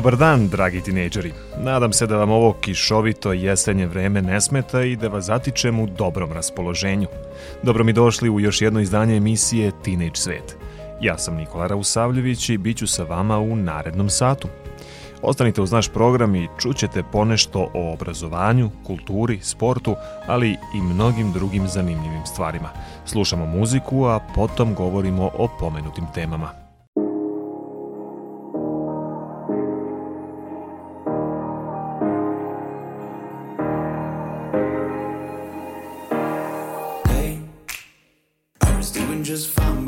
Dobar dan, dragi tinejdžeri. Nadam se da vam ovo kišovito jesenje vreme ne smeta i da vas zatičem u dobrom raspoloženju. Dobro mi došli u još jedno izdanje emisije Teenage Svet. Ja sam Nikola Rausavljević i bit ću sa vama u narednom satu. Ostanite uz naš program i čućete ponešto o obrazovanju, kulturi, sportu, ali i mnogim drugim zanimljivim stvarima. Slušamo muziku, a potom govorimo o pomenutim temama.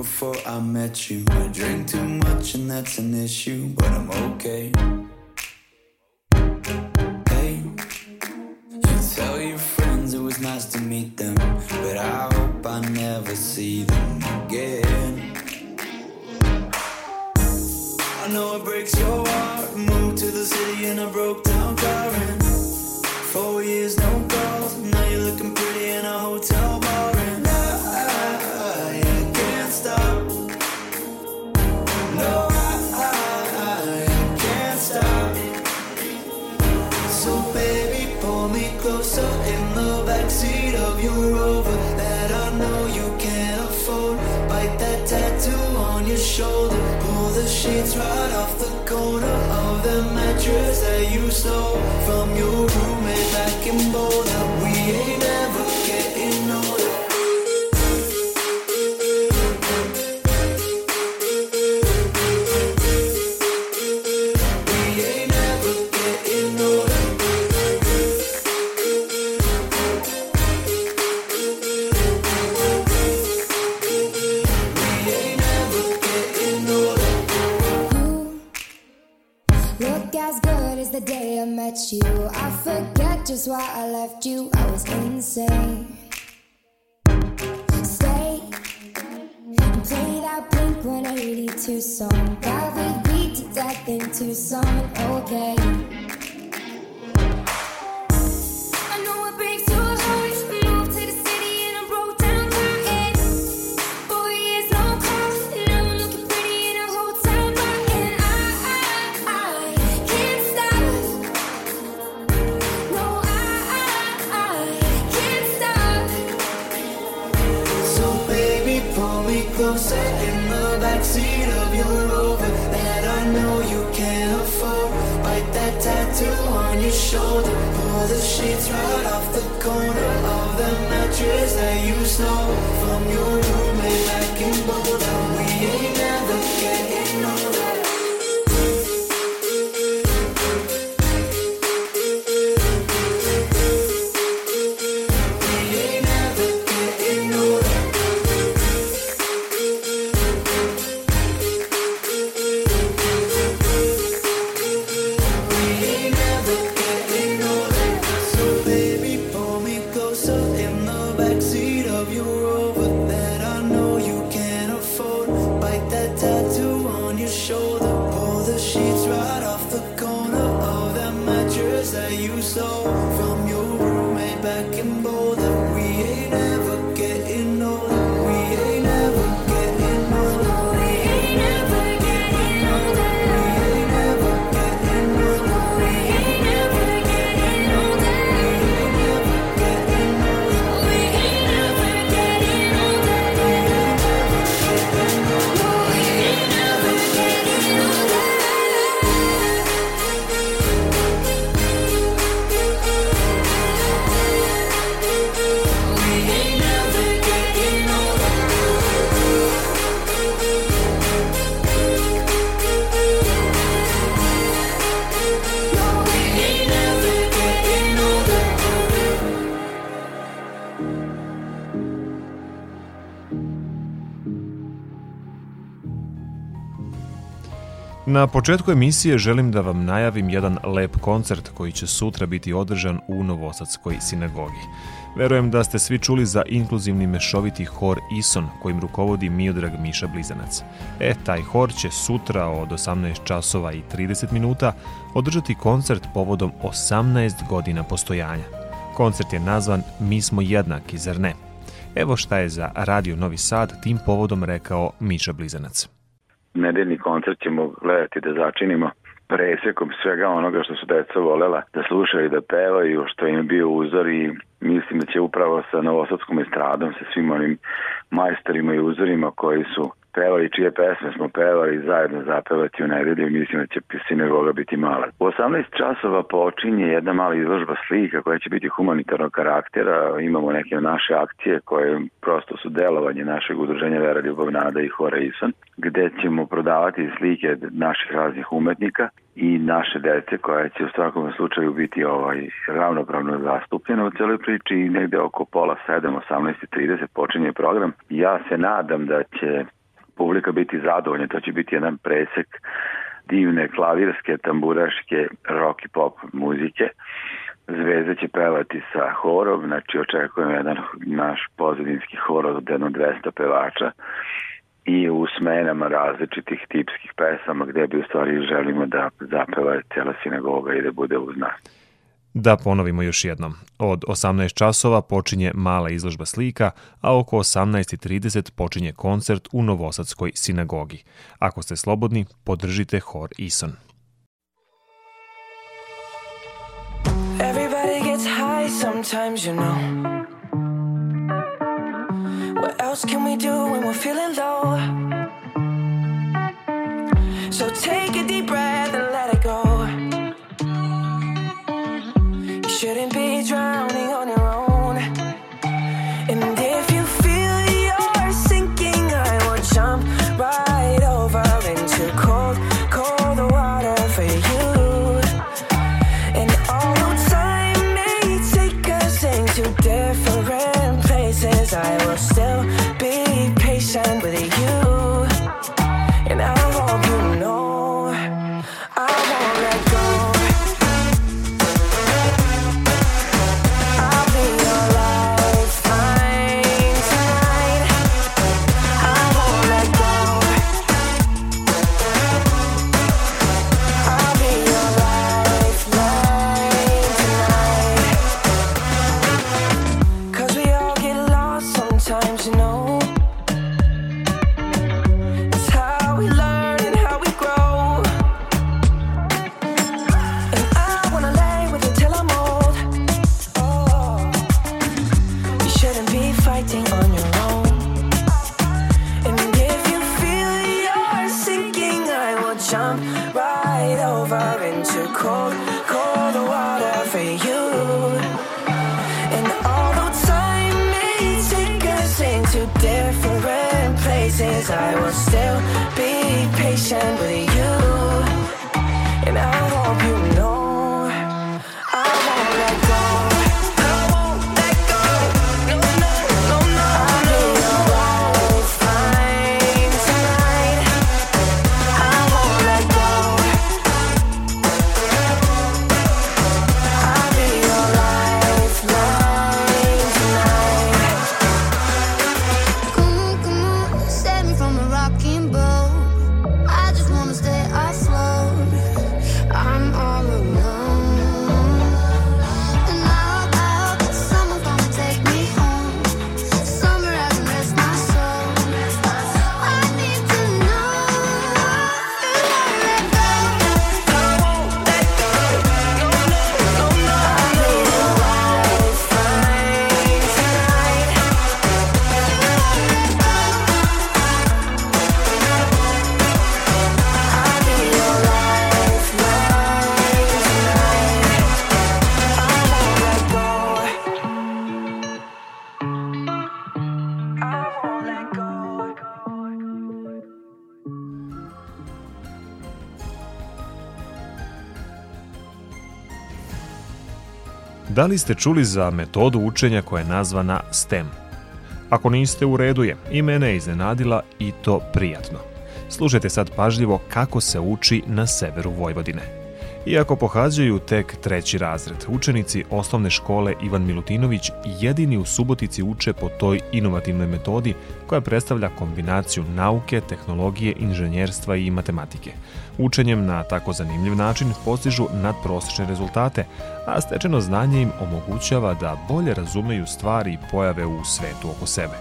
Before I met you. I drink too much and that's an issue, but I'm okay. Hey, you tell your friends it was nice to meet them, your shoulder. Pull the sheets right off the corner of the mattress that you stole from your roommate back in Boulder. Na početku emisije želim da vam najavim jedan lep koncert koji će sutra biti održan u Novosadskoj sinagogi. Verujem da ste svi čuli za inkluzivni mešoviti hor Ison kojim rukovodi Miodrag Miša Blizanac. E, taj hor će sutra od 18 časova i 30 minuta održati koncert povodom 18 godina postojanja. Koncert je nazvan Mi smo jednaki, zar ne? Evo šta je za Radio Novi Sad tim povodom rekao Miša Blizanac. Nedeljni koncert ćemo gledati da začinimo presekom svega onoga što su deca volela da slušaju i da pevaju, što im je bio uzor i mislim da će upravo sa Novosadskom estradom, sa svim onim majstorima i uzorima koji su pevali, čije pesme smo pevali zajedno zapevati u nedelju mislim da će sinagoga biti mala. U 18 časova počinje jedna mala izložba slika koja će biti humanitarnog karaktera. Imamo neke naše akcije koje prosto su delovanje našeg udruženja Vera Ljubav Nada i Hora Ison, gde ćemo prodavati slike naših raznih umetnika i naše dece koja će u svakom slučaju biti ovaj ravnopravno zastupljena u celoj priči i negde oko pola 7, 18.30 počinje program. Ja se nadam da će publika biti zadovoljna, to će biti jedan presek divne klavirske, tamburaške, rock i pop muzike. Zvezda će pevati sa horom, znači očekujem jedan naš pozadinski hor od jedno 200 pevača i u smenama različitih tipskih pesama gde bi u stvari želimo da zapeva cela sinagoga i da bude uz nas. Da ponovimo još jednom. Od 18 časova počinje mala izložba slika, a oko 18.30 počinje koncert u Novosadskoj sinagogi. Ako ste slobodni, podržite hor Ison. Everybody gets high sometimes, you know. What else can we do when we're feeling low? Da li ste čuli za metodu učenja koja je nazvana STEM? Ako niste, u redu je. I mene je iznenadila i to prijatno. Slušajte sad pažljivo kako se uči na severu Vojvodine. Iako pohađaju tek treći razred, učenici osnovne škole Ivan Milutinović jedini u Subotici uče po toj inovativnoj metodi koja predstavlja kombinaciju nauke, tehnologije, inženjerstva i matematike. Učenjem na tako zanimljiv način postižu nadprosečne rezultate, a stečeno znanje im omogućava da bolje razumeju stvari i pojave u svetu oko sebe.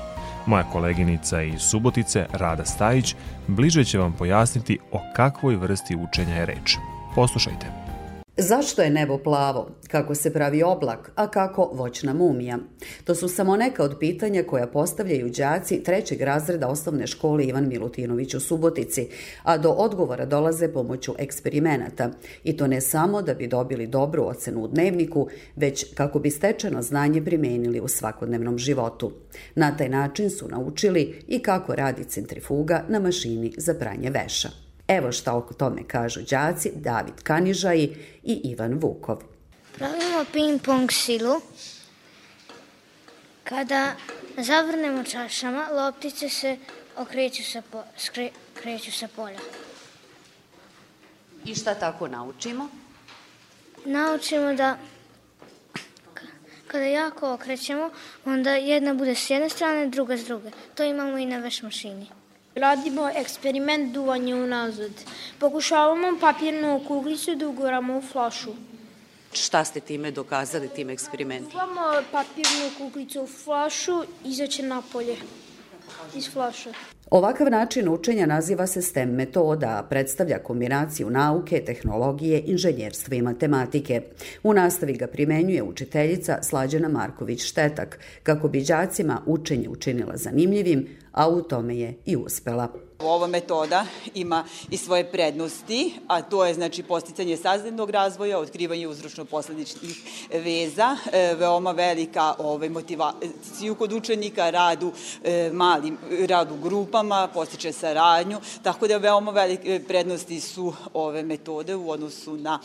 Moja koleginica iz Subotice, Rada Stajić, bliže će vam pojasniti o kakvoj vrsti učenja je reč. Poslušajte. Zašto je nebo plavo? Kako se pravi oblak? A kako voćna mumija? To su samo neka od pitanja koja postavljaju đaci trećeg razreda osnovne škole Ivan Milutinović u Subotici, a do odgovora dolaze pomoću eksperimenata. I to ne samo da bi dobili dobru ocenu u dnevniku, već kako bi stečeno znanje primenili u svakodnevnom životu. Na taj način su naučili i kako radi centrifuga na mašini za pranje veša. Evo šta o tome kažu đaci David Kanižaji i Ivan Vukov. Pravimo ping-pong silu. Kada zavrnemo čašama, loptice se okreću sa, po, skre, kreću sa polja. I šta tako naučimo? Naučimo da kada jako okrećemo, onda jedna bude s jedne strane, druga s druge. To imamo i na veš mašini. Radimo eksperiment duvanja unazad. Pokušavamo papirnu kuglicu da uguramo u flašu. Šta ste time dokazali tim eksperimentima? Duvamo papirnu kuglicu u flašu, izaće napolje iz flaše. Ovakav način učenja naziva se STEM metoda, a predstavlja kombinaciju nauke, tehnologije, inženjerstva i matematike. U nastavi ga primenjuje učiteljica Slađana Marković-Štetak, kako bi đacima učenje učinila zanimljivim, a u tome je i uspela. Ova metoda ima i svoje prednosti, a to je znači posticanje saznevnog razvoja, otkrivanje uzročno-posledičnih veza, e, veoma velika ovaj, motivaciju kod učenika, radu e, malim, radu grupama, postiče saradnju, tako da veoma velike prednosti su ove metode u odnosu na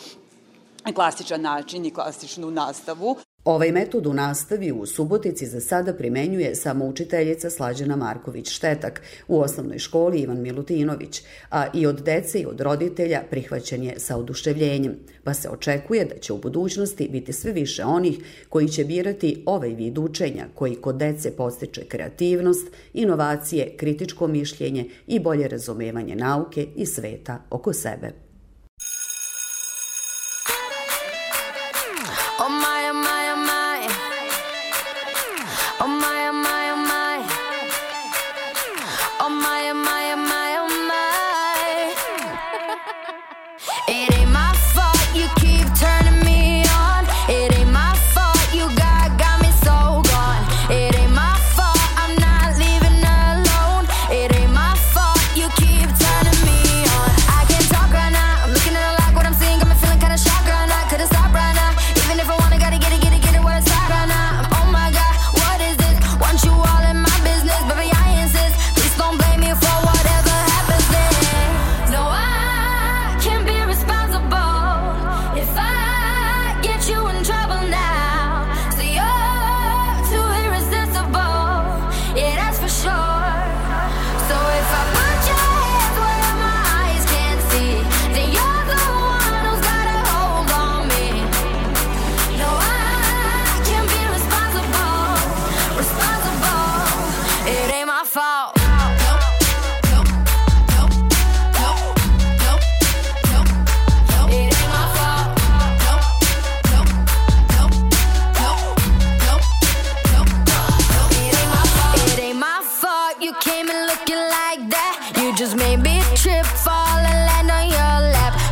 klasičan način i klasičnu nastavu. Ovaj metod u nastavi u Subotici za sada primenjuje samo učiteljica Slađana Marković-Štetak u osnovnoj školi Ivan Milutinović, a i od dece i od roditelja prihvaćen je sa oduševljenjem, pa se očekuje da će u budućnosti biti sve više onih koji će birati ovaj vid učenja koji kod dece postiče kreativnost, inovacije, kritičko mišljenje i bolje razumevanje nauke i sveta oko sebe.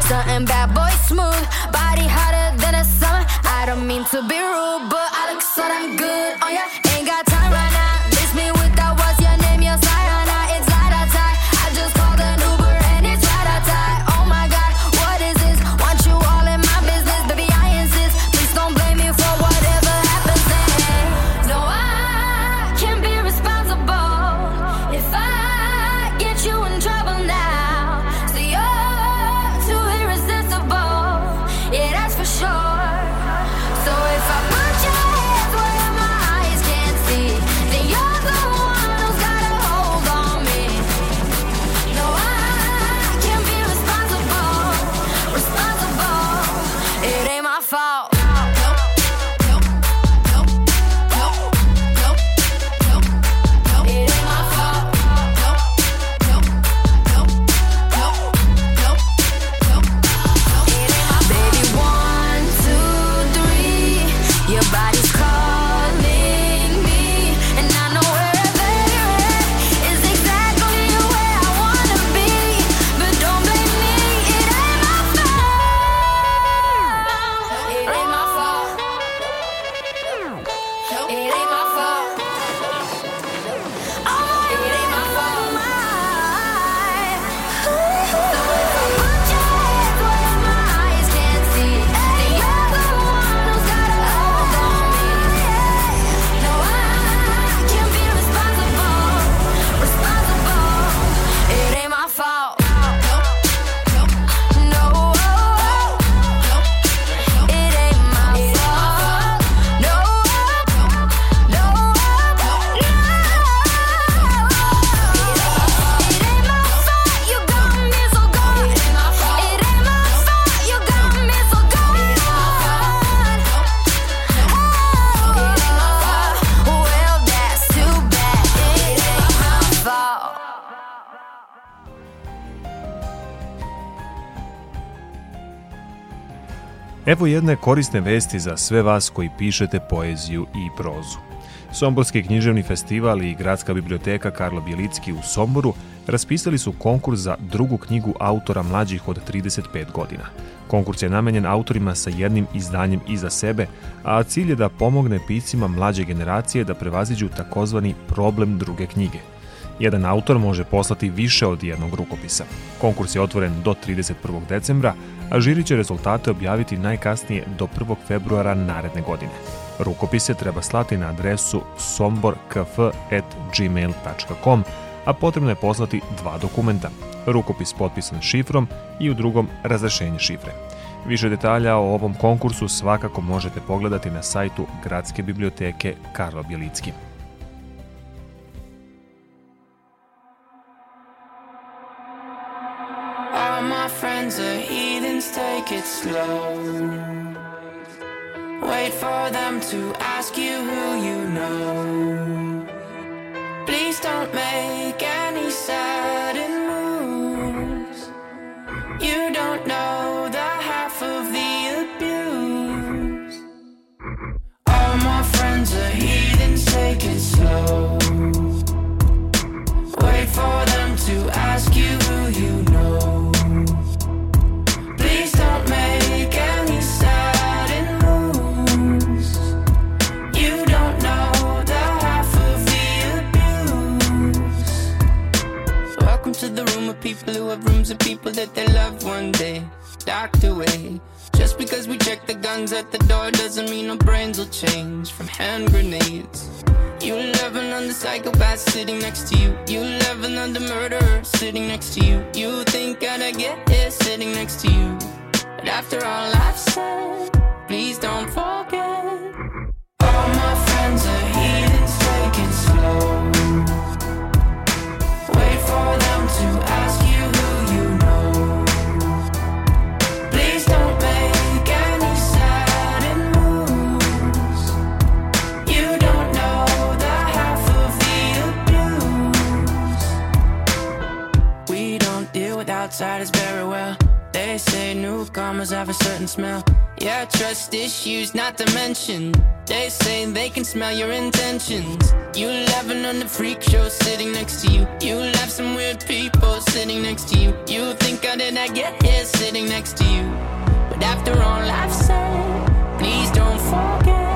Something bad boy smooth, body hotter than a summer. I don't mean to be rude, but I look so damn good on ya. Evo jedne korisne vesti za sve vas koji pišete poeziju i prozu. Somborski književni festival i Gradska biblioteka Karlo Bjelicki u Somboru raspisali su konkurs za drugu knjigu autora mlađih od 35 godina. Konkurs je namenjen autorima sa jednim izdanjem iza sebe, a cilj je da pomogne piscima mlađe generacije da prevaziđu takozvani problem druge knjige. Jedan autor može poslati više od jednog rukopisa. Konkurs je otvoren do 31. decembra, a žiri će rezultate objaviti najkasnije do 1. februara naredne godine. Rukopise treba slati na adresu somborkf.gmail.com, a potrebno je poslati dva dokumenta. Rukopis potpisan šifrom i u drugom razrešenje šifre. Više detalja o ovom konkursu svakako možete pogledati na sajtu Gradske biblioteke Karlo Bjelicki. Friends are heathens, take it slow. Wait for them to ask you who you know. Please don't make any sudden moves. You don't know the half of the abuse. All my friends are heathens, take it slow. Wait for them to ask you who you at the door doesn't mean our brains will change from hand grenades. You love another psychopath sitting next to you. You love another murderer sitting next to you. You think I'd get here sitting next to you. But after all I've said, please don't forget. With outsiders very well. They say newcomers have a certain smell. Yeah, trust issues not to mention. They say they can smell your intentions. You laughing on the freak show sitting next to you. You laugh some weird people sitting next to you. You think how did I get here sitting next to you? But after all I've said, please don't forget.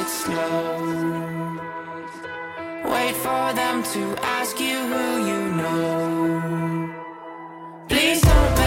It slow. Wait for them to ask you who you know. Please don't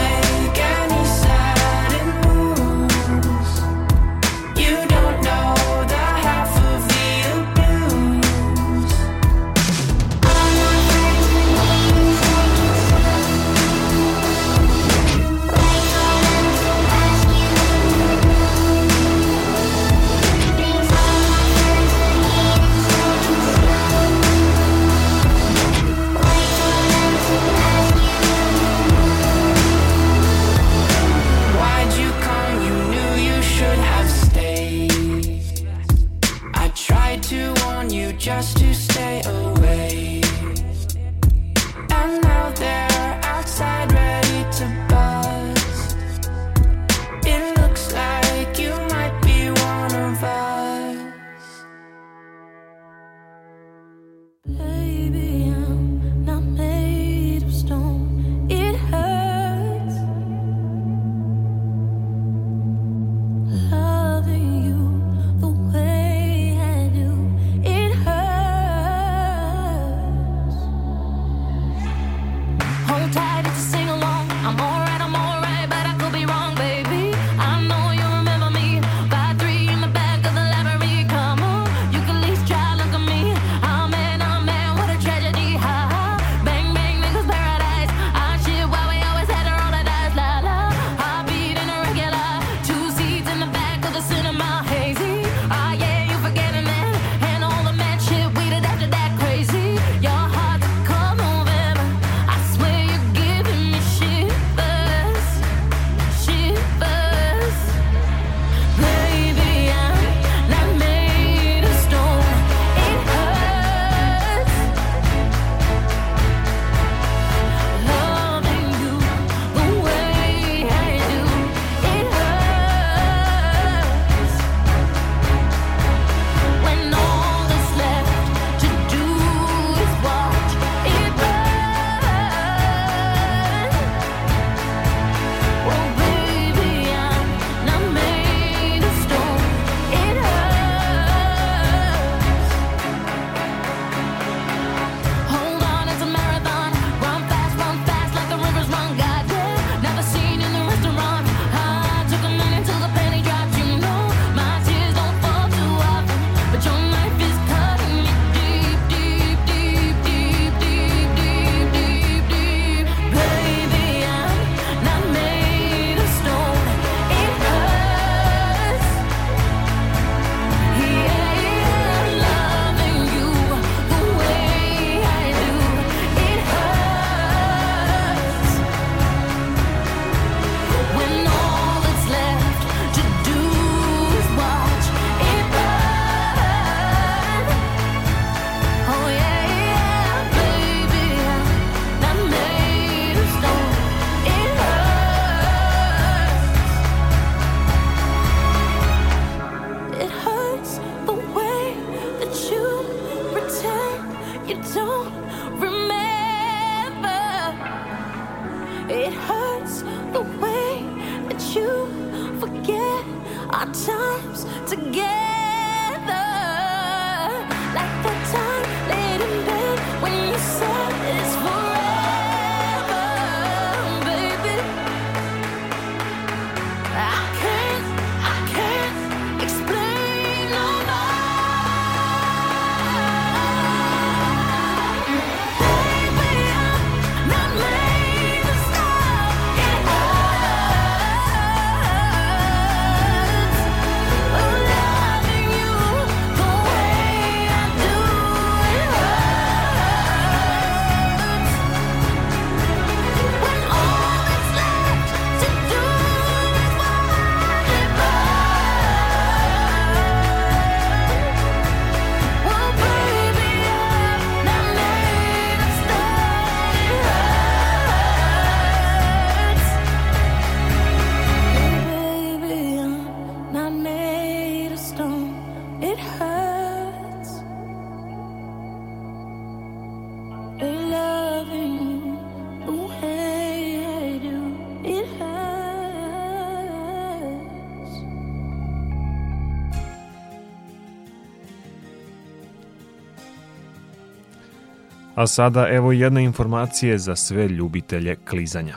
a sada evo jedne informacije za sve ljubitelje klizanja.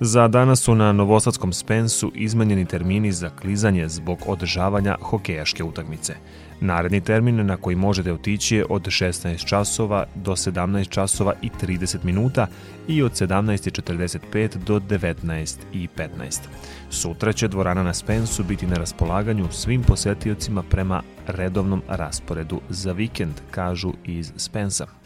Za danas su na Novosadskom Spensu izmenjeni termini za klizanje zbog održavanja hokejaške utakmice. Naredni termin na koji možete otići je od 16 časova do 17 časova i 30 minuta i od 17.45 do 19.15. Sutra će dvorana na Spensu biti na raspolaganju svim posetiocima prema redovnom rasporedu za vikend, kažu iz Spensa.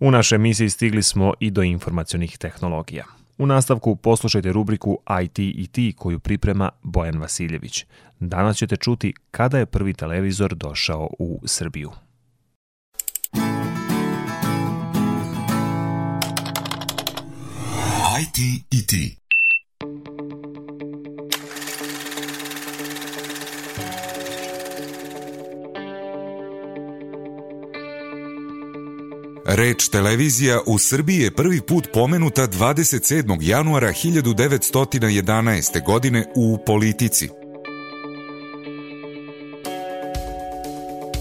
U našoj emisiji stigli smo i do informacionih tehnologija. U nastavku poslušajte rubriku IT i ti koju priprema Bojan Vasiljević. Danas ćete čuti kada je prvi televizor došao u Srbiju. IT i ti. Reč televizija u Srbiji je prvi put pomenuta 27. januara 1911. godine u politici.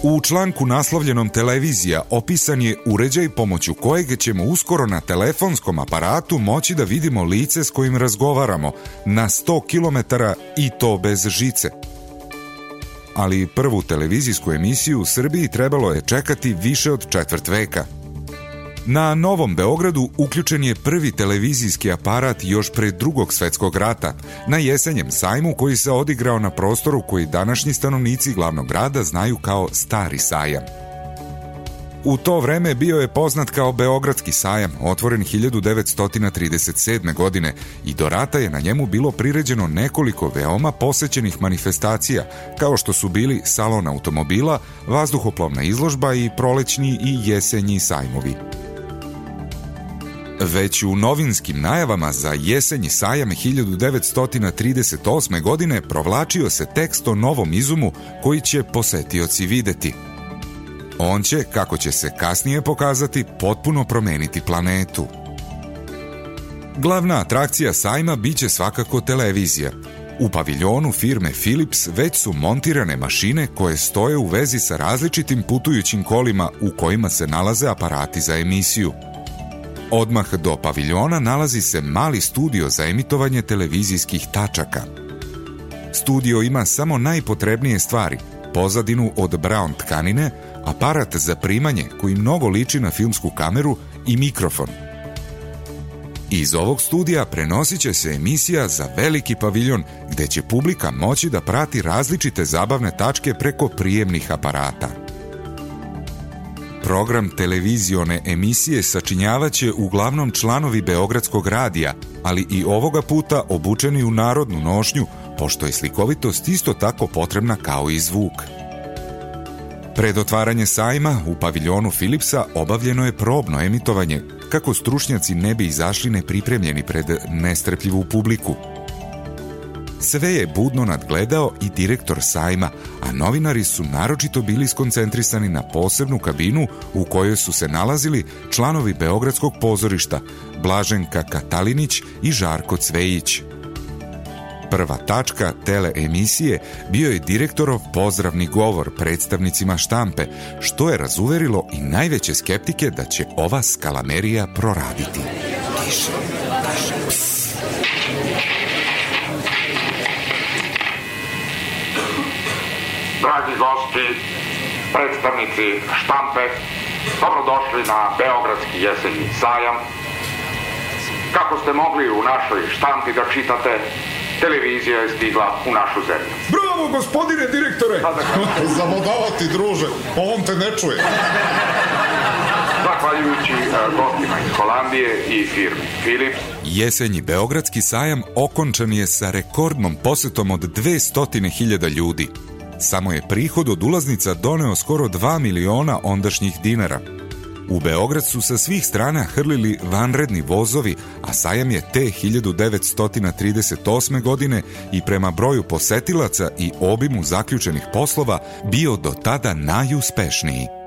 U članku naslovljenom televizija opisan je uređaj pomoću kojeg ćemo uskoro na telefonskom aparatu moći da vidimo lice s kojim razgovaramo na 100 km i to bez žice. Ali prvu televizijsku emisiju u Srbiji trebalo je čekati više od četvrt veka – Na Novom Beogradu uključen je prvi televizijski aparat još pre drugog svetskog rata, na jesenjem sajmu koji se odigrao na prostoru koji današnji stanovnici glavnog grada znaju kao Stari sajam. U to vreme bio je poznat kao Beogradski sajam, otvoren 1937. godine i do rata je na njemu bilo priređeno nekoliko veoma posećenih manifestacija, kao što su bili salon automobila, vazduhoplovna izložba i prolećni i jesenji sajmovi. Već u novinskim najavama za jesenji sajam 1938. godine provlačio se tekst o novom izumu koji će posetioci videti. On će, kako će se kasnije pokazati, potpuno promeniti planetu. Glavna atrakcija sajma biće svakako televizija. U paviljonu firme Philips već su montirane mašine koje stoje u vezi sa različitim putujućim kolima u kojima se nalaze aparati za emisiju – Odmah do paviljona nalazi se mali studio za emitovanje televizijskih tačaka. Studio ima samo najpotrebnije stvari, pozadinu od brown tkanine, aparat za primanje koji mnogo liči na filmsku kameru i mikrofon. Iz ovog studija prenosit će se emisija za veliki paviljon gde će publika moći da prati različite zabavne tačke preko prijemnih aparata. Program televizione emisije sačinjavaće uglavnom članovi Beogradskog radija, ali i ovoga puta obučeni u narodnu nošnju, pošto je slikovitost isto tako potrebna kao i zvuk. Pred otvaranje sajma u paviljonu Philipsa obavljeno je probno emitovanje, kako stručnjaci ne bi izašli nepripremljeni pred nestrpljivu publiku – Sve je budno nadgledao i direktor sajma, a novinari su naročito bili skoncentrisani na posebnu kabinu u kojoj su se nalazili članovi Beogradskog pozorišta Blaženka Katalinić i Žarko Cvejić. Prva tačka tele emisije bio je direktorov pozdravni govor predstavnicima štampe, što je razuverilo i najveće skeptike da će ova skalamerija proraditi. Tiše, dragi gosti, predstavnici štampe, dobrodošli na Beogradski jesenji sajam. Kako ste mogli u našoj štampi da čitate, televizija je stigla u našu zemlju. Bravo, gospodine direktore! Pa da. Zamodavati, druže, pa on te ne čuje. zahvaljujući e, gostima iz Holandije i firmi Philips. Jesenji Beogradski sajam okončan je sa rekordnom posetom od 200.000 ljudi samo je prihod od ulaznica doneo skoro 2 miliona ondašnjih dinara. U Beograd su sa svih strana hrlili vanredni vozovi, a sajam je te 1938. godine i prema broju posetilaca i obimu zaključenih poslova bio do tada najuspešniji.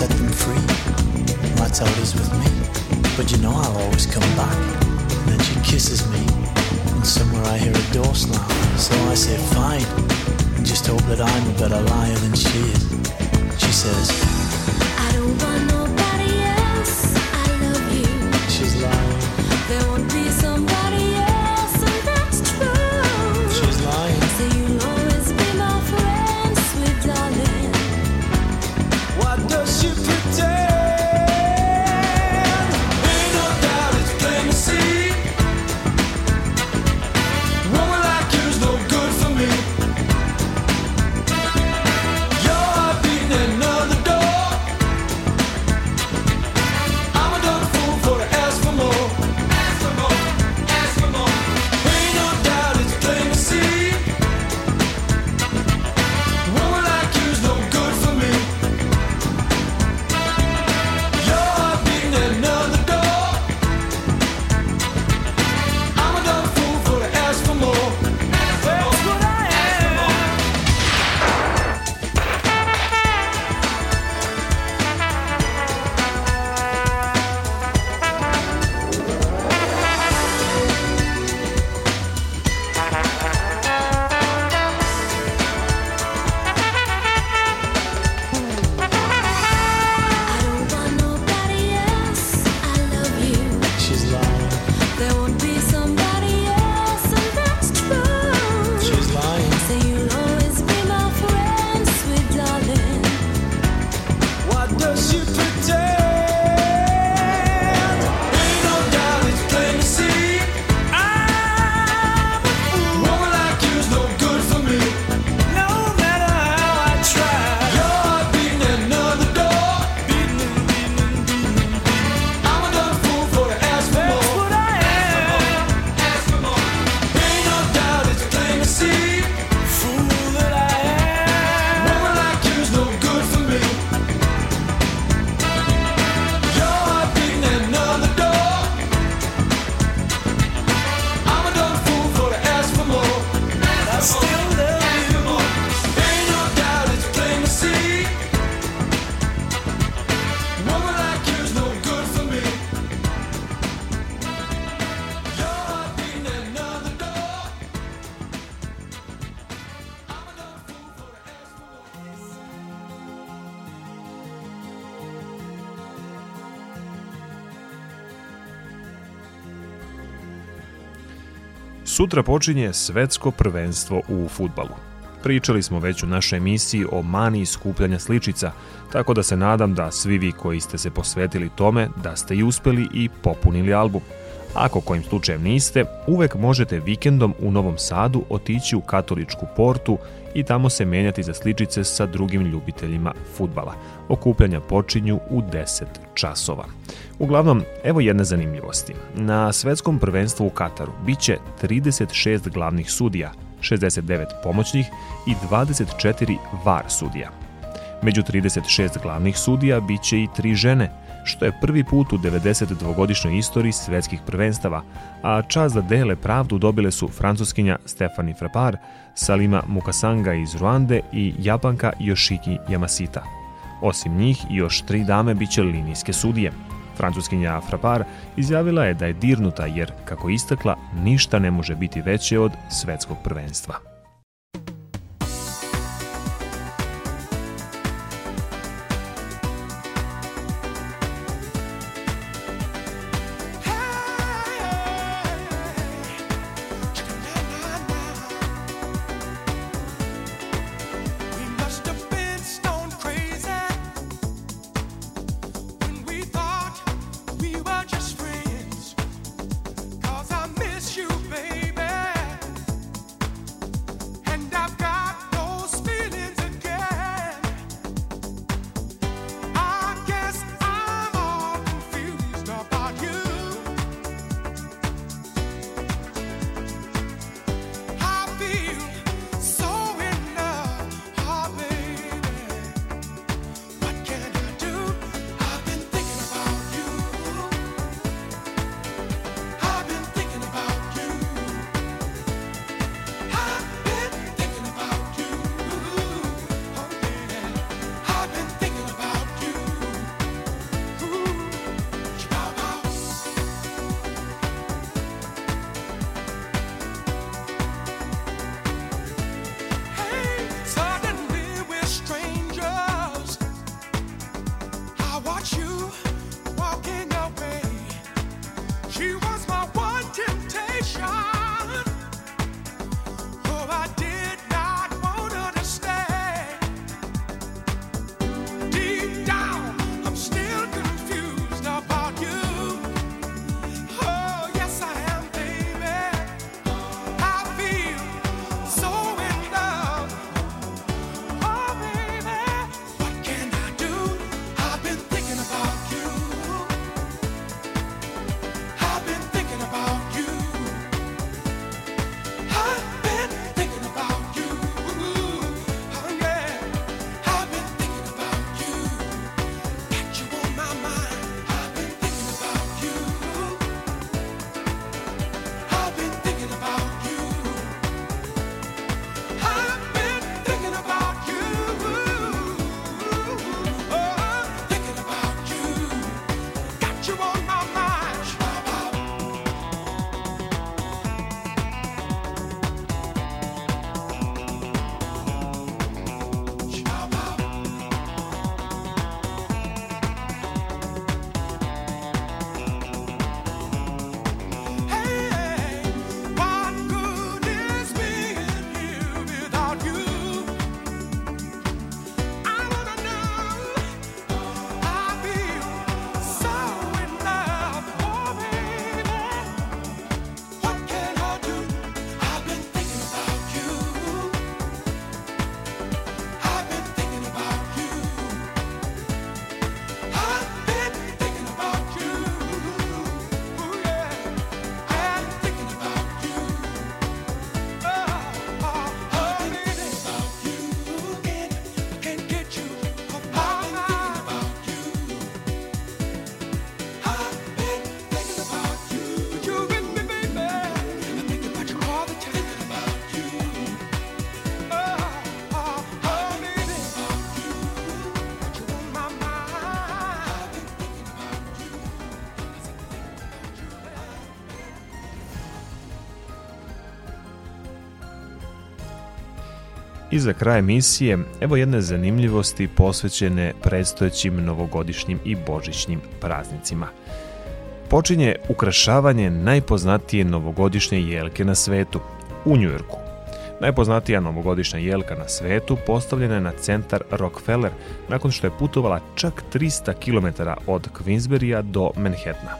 set them free. That's how it is with me. But you know I'll always come back. And then she kisses me, and somewhere I hear a door slam. So I say, fine, and just hope that I'm a better liar than she is. She says, I don't want no Sutra počinje svetsko prvenstvo u futbalu. Pričali smo već u našoj emisiji o mani skupljanja sličica, tako da se nadam da svi vi koji ste se posvetili tome da ste i uspeli i popunili album – Ako kojim slučajem niste, uvek možete vikendom u Novom Sadu otići u katoličku portu i tamo se menjati za sličice sa drugim ljubiteljima futbala. Okupljanja počinju u 10 časova. Uglavnom, evo jedne zanimljivosti. Na svetskom prvenstvu u Kataru biće 36 glavnih sudija, 69 pomoćnih i 24 var sudija. Među 36 glavnih sudija biće i tri žene, što je prvi put u 92-godišnjoj istoriji svetskih prvenstava, a čast da dele pravdu dobile su francuskinja Stefani Frappard, Salima Mukasanga iz Ruande i Japanka Yoshiki Yamasita. Osim njih, još tri dame biće linijske sudije. Francuskinja Frappard izjavila je da je dirnuta jer, kako istakla, ništa ne može biti veće od svetskog prvenstva. I za kraj emisije, evo jedne zanimljivosti posvećene predstojećim novogodišnjim i božićnim praznicima. Počinje ukrašavanje najpoznatije novogodišnje jelke na svetu, u Njujorku. Najpoznatija novogodišnja jelka na svetu postavljena je na centar Rockefeller nakon što je putovala čak 300 km od Queensberrya do Manhattana.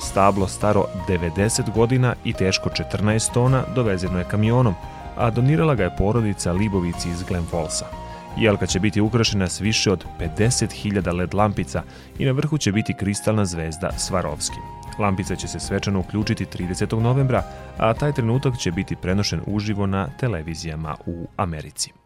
Stablo staro 90 godina i teško 14 tona dovezeno je kamionom, a donirala ga je porodica Libovici iz Glen Fallsa. Jelka će biti ukrašena s više od 50.000 led lampica i na vrhu će biti kristalna zvezda Svarovski. Lampica će se svečano uključiti 30. novembra, a taj trenutak će biti prenošen uživo na televizijama u Americi.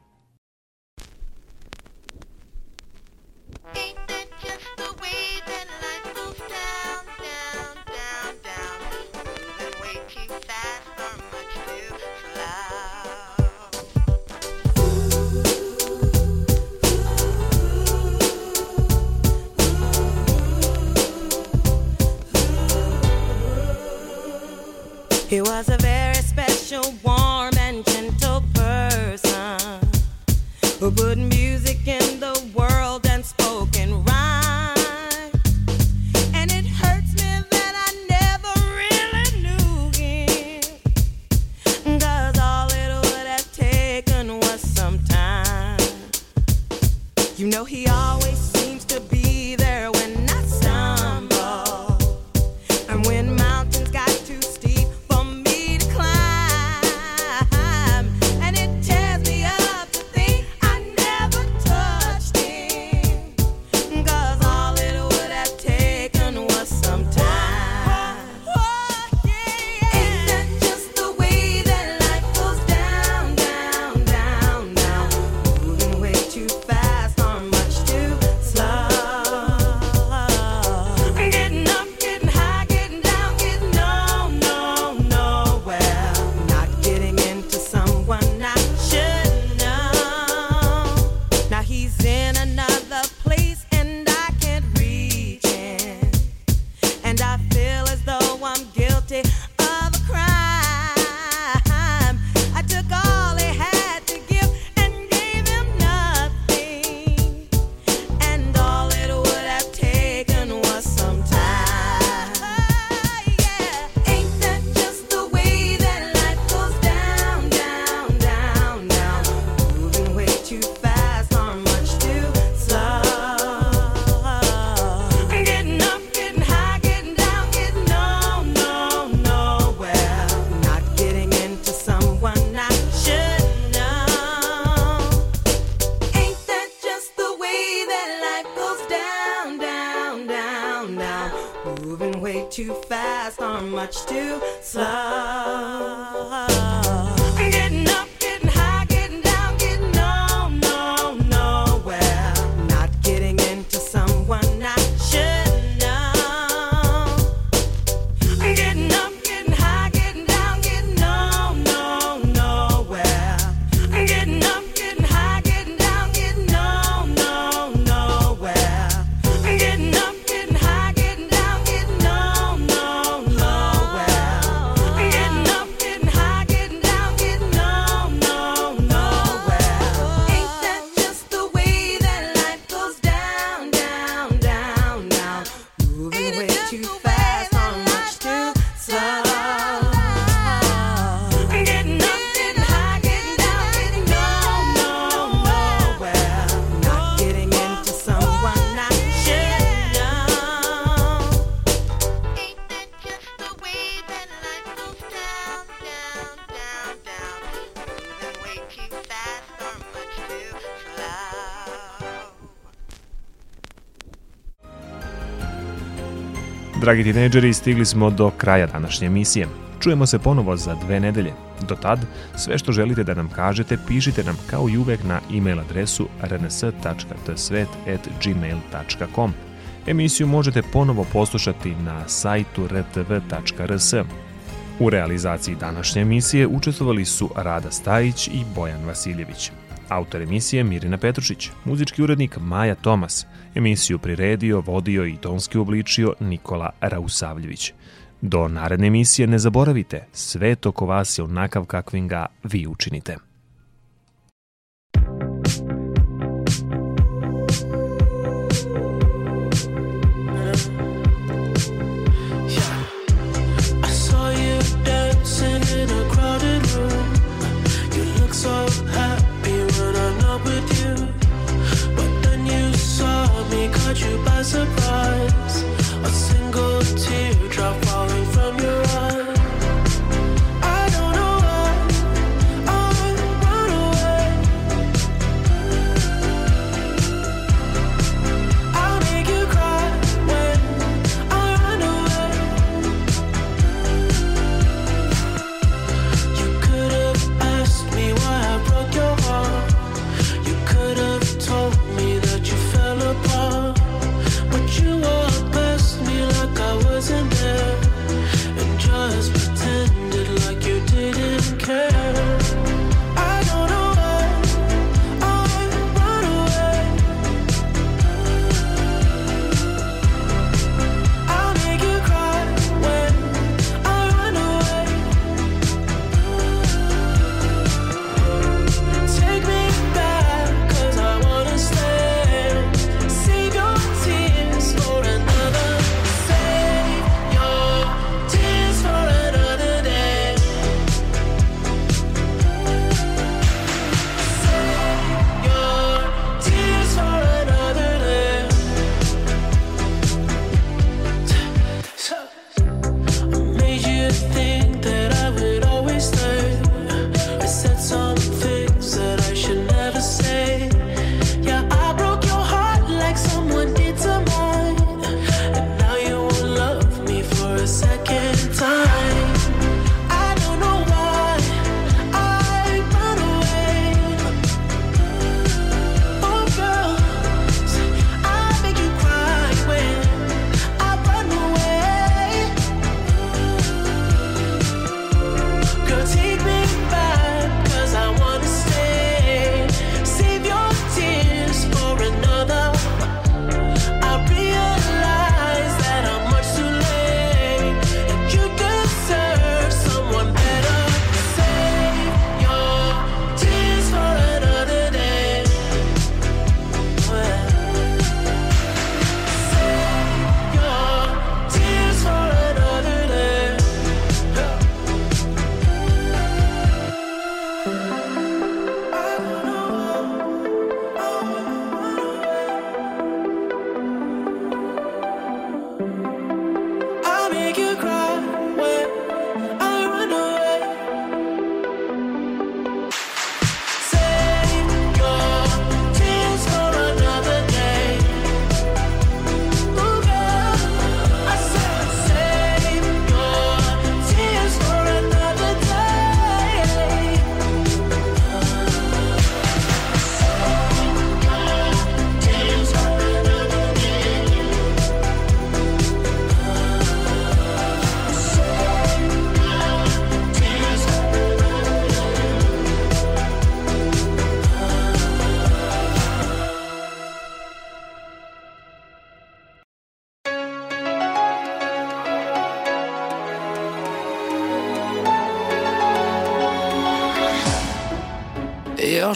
dragi tinejdžeri, stigli smo do kraja današnje emisije. Čujemo se ponovo za dve nedelje. Do tad, sve što želite da nam kažete, pišite nam kao i uvek na e-mail adresu rns.tsvet.gmail.com. Emisiju možete ponovo poslušati na sajtu rtv.rs. U realizaciji današnje emisije učestvovali su Rada Stajić i Bojan Vasiljević. Autor emisije Mirina Petrušić, muzički urednik Maja Tomas, emisiju priredio, vodio i tonski obličio Nikola Rausavljević. Do naredne emisije ne zaboravite, sve toko vas je onakav kakvim ga vi učinite.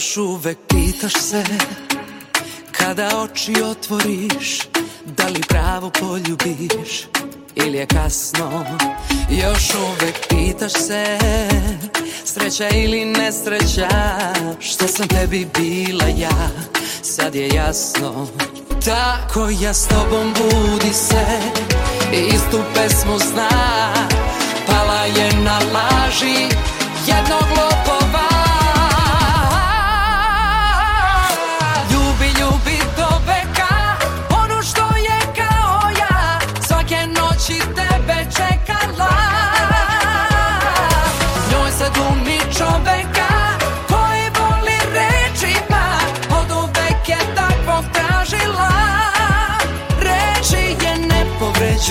još uvek pitaš se Kada oči otvoriš Da li pravo poljubiš Ili je kasno? Još uvek pitaš se Sreća ili nesreća Što sam tebi bila ja? Sad je jasno. Tako ja s tobom budi se I istu pesmu zna. Pala je na laži Jednog lopa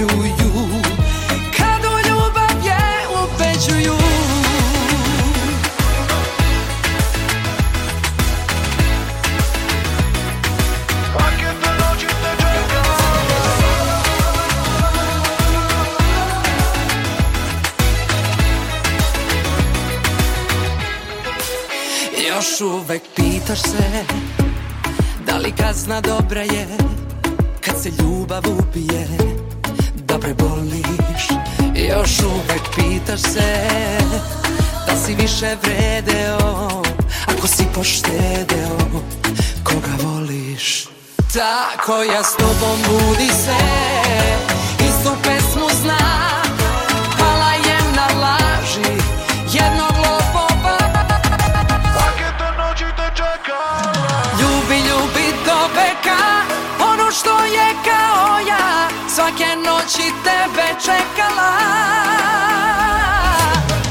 ubeđuju Kad u ljubav je ubeđuju Još uvek pitaš se Da li kazna dobra je Kad se ljubav ubije preboliš Još uvek pitaš se Da si više vredeo Ako si poštedeo Koga voliš. Tako ja s tobom budi se svake noći tebe čekala.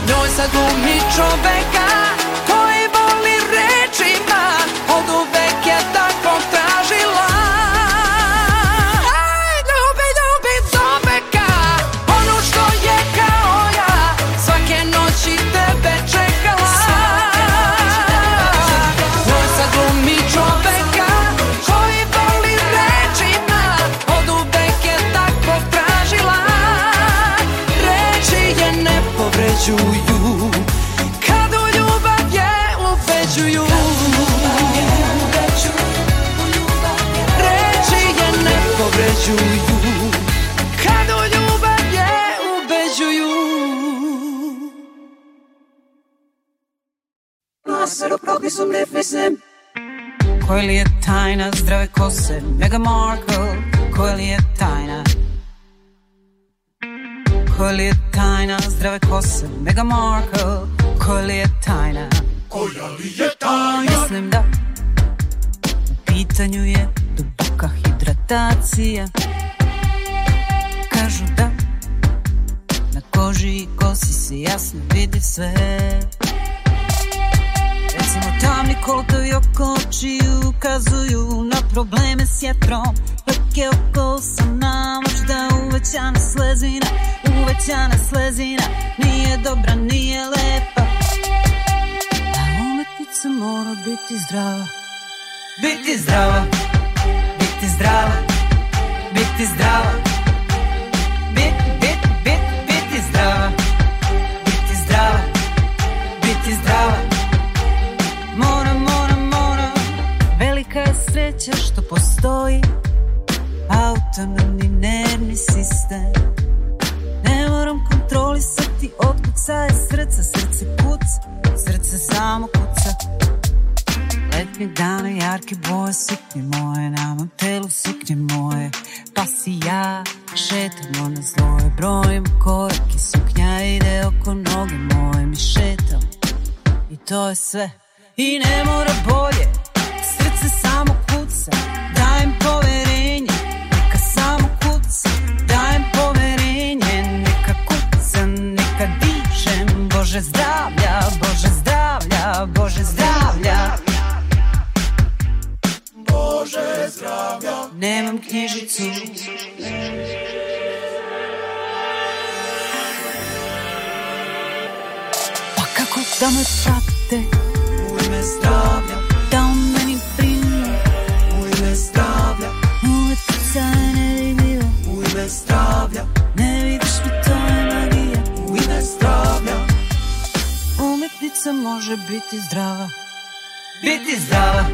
Njoj sad glumi čoveka Johnson, Meghan Markle, Koalijetajna Koalijetajna, zdrave kose, Meghan Markle, Koalijetajna Koalijetajna Mislim da u pitanju je duboka hidratacija. Kažu da na koži i kosi se jasno vidi sve tamni kolotovi oko očiju ukazuju na probleme s jetrom. Leke oko usana, možda uvećana slezina Uvećana slezina, nije dobra, nije lepa. A umetnica mora biti zdrava. Biti zdrava, biti zdrava, biti zdrava. Bit, bit, bit, biti zdrava. Biti zdrava, biti zdrava sreća što postoji Autonomni nervni sistem. Ne moram kontrolisati otkucaje srca Srce kuca, srce samo kuca. Letnje dane, jarke boje, suknje moje Na mom telu suknje moje. Pa si ja šetamo na zloje Brojim korake, suknja ide oko noge moje Mi šetam. I to je sve. I ne mora bolje, kuca. Dajem poverenje, neka samo kuca. Dajem poverenje, neka kuca, neka dišem Bože zdravlja, Bože zdravlja, Bože zdravlja. Bože zdravlja. Nemam knjižicu. Pa kako da me prate U ime zdravlja zdravlja. Ne vidiš mi to je magija U ime zdravlja. Umetnica može biti zdrava. Biti zdrava.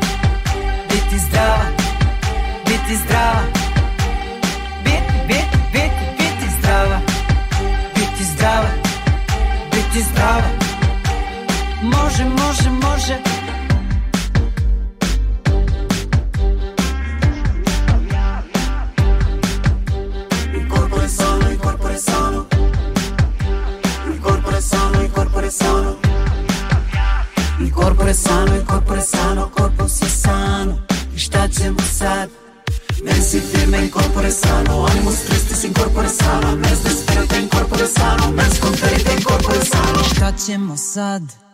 Biti zdrava. Biti zdrava. Bit, bit, bit, biti zdrava. Biti zdrava. Biti zdrava. Može, može, može corpo è sano. Il corpo è sano, il corpo è sano, corpo si sano. Está desembolsado. Mensi firme em corpo é sano, ânimos tristes em corpo é sano, mens desperta em corpo é sano, mens conferida em corpo é sano. Está desembolsado.